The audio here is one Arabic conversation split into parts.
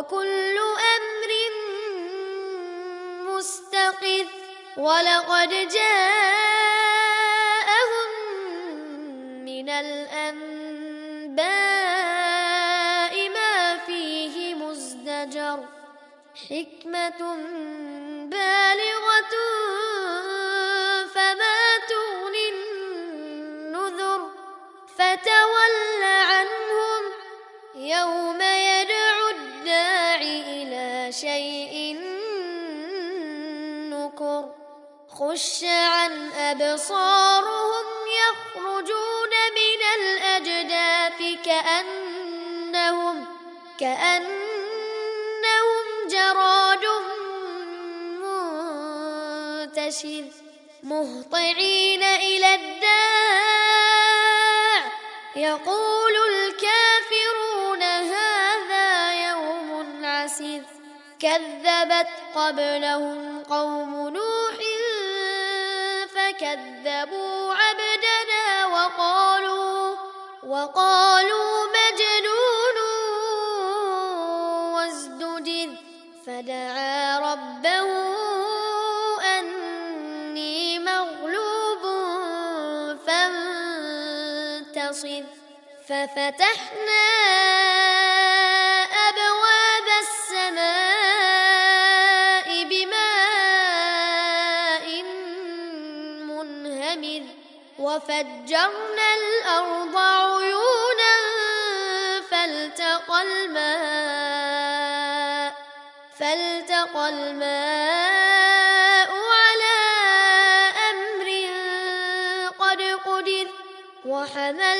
وكل أمر مستقر ولقد جاءهم من الأنباء ما فيه مزدجر حكمة خش عن أبصارهم يخرجون من الأجداث كأنهم كأنهم جراد منتشر مهطعين إلى الداع. يقول الكافرون هذا يوم عسير كذبت قبلهم قوم نوح فكذبوا عبدنا وقالوا وقالوا مجنون وازدجر. فدعا ربه أني مغلوب فانتصر. ففتحنا وفجرنا الأرض عيونا فالتقى الماء فالتقى الماء على أمر قد قدر وحملناه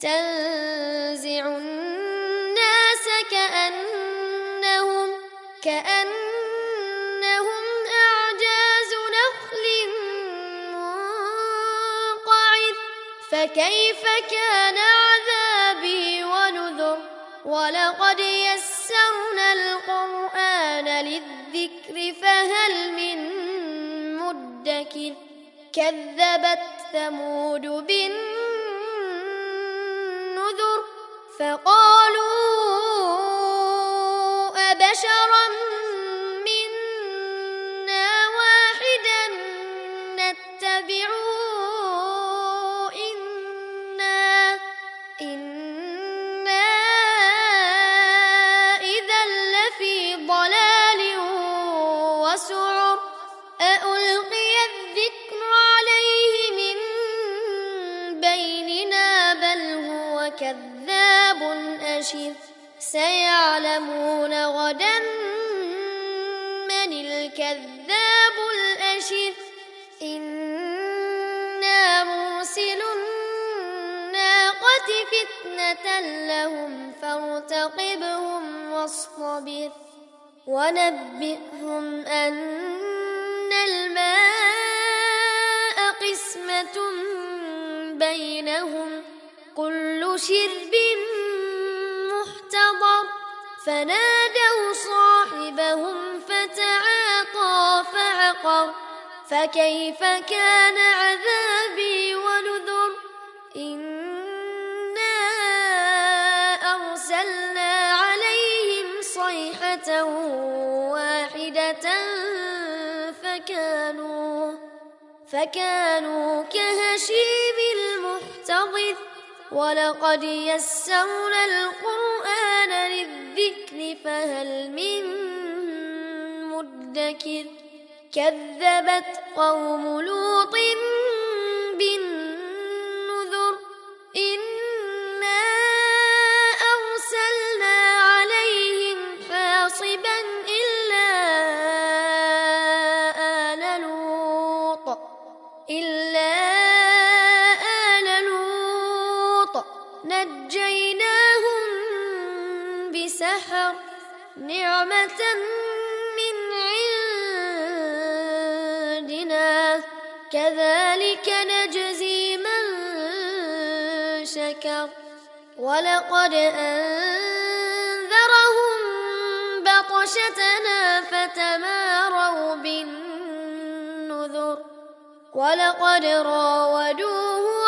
تنزع الناس كأنهم كأنهم أعجاز نخل منقعر فكيف كان ولقد يسرنا القرآن للذكر فهل من مدكر؟ كذبت ثمود بالنذر فقالوا أبشرا منا واحدا نتبعه كذاب أشر سيعلمون غدا من الكذاب الأشر. إنا مرسل الناقة فتنة لهم فارتقبهم واصطبر. ونبئهم أن الماء قسمة بينهم. كل شرب فنادوا صاحبهم فتعاطى فعقر فكيف كان عذابي ونذر إنا أرسلنا عليهم صيحة واحدة فكانوا فكانوا كهشيم المحتضر ولقد يسرنا القرآن كذبت قوم لوط بالنذر إنا أرسلنا عليهم حاصبا كذلك نجزي من شكر. ولقد أنذرهم بطشتنا فتماروا بالنذر. ولقد راودوه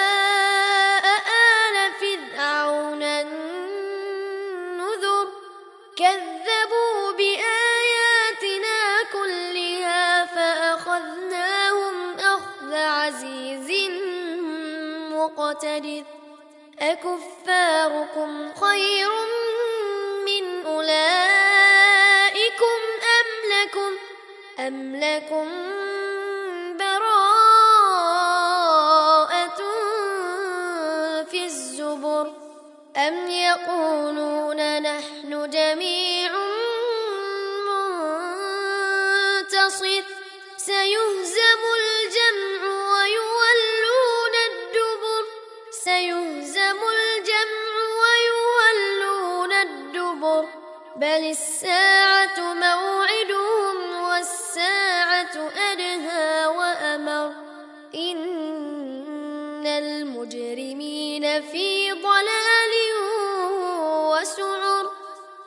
مقتدر. أكفاركم خير من أولئكم أم لكم أم لكم براءة في الزبر. أم يقولون نحن جميع بل الساعة موعدهم والساعة أدهى وأمر. إن المجرمين في ضلال وسعر.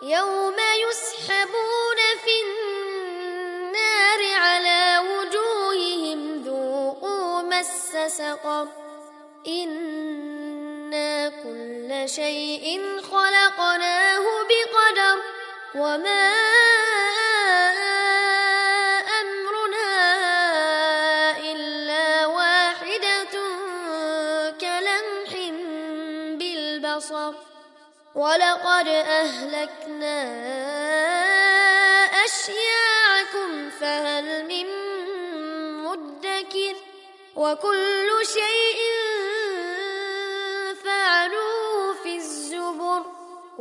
يوم يسحبون في النار على وجوههم ذوقوا مس سقر. إنا كل شيء خلقناه بقدر وما أمرنا إلا واحدة كلمح بالبصر ولقد أهلكنا أشياعكم فهل من مدكر وكل شيء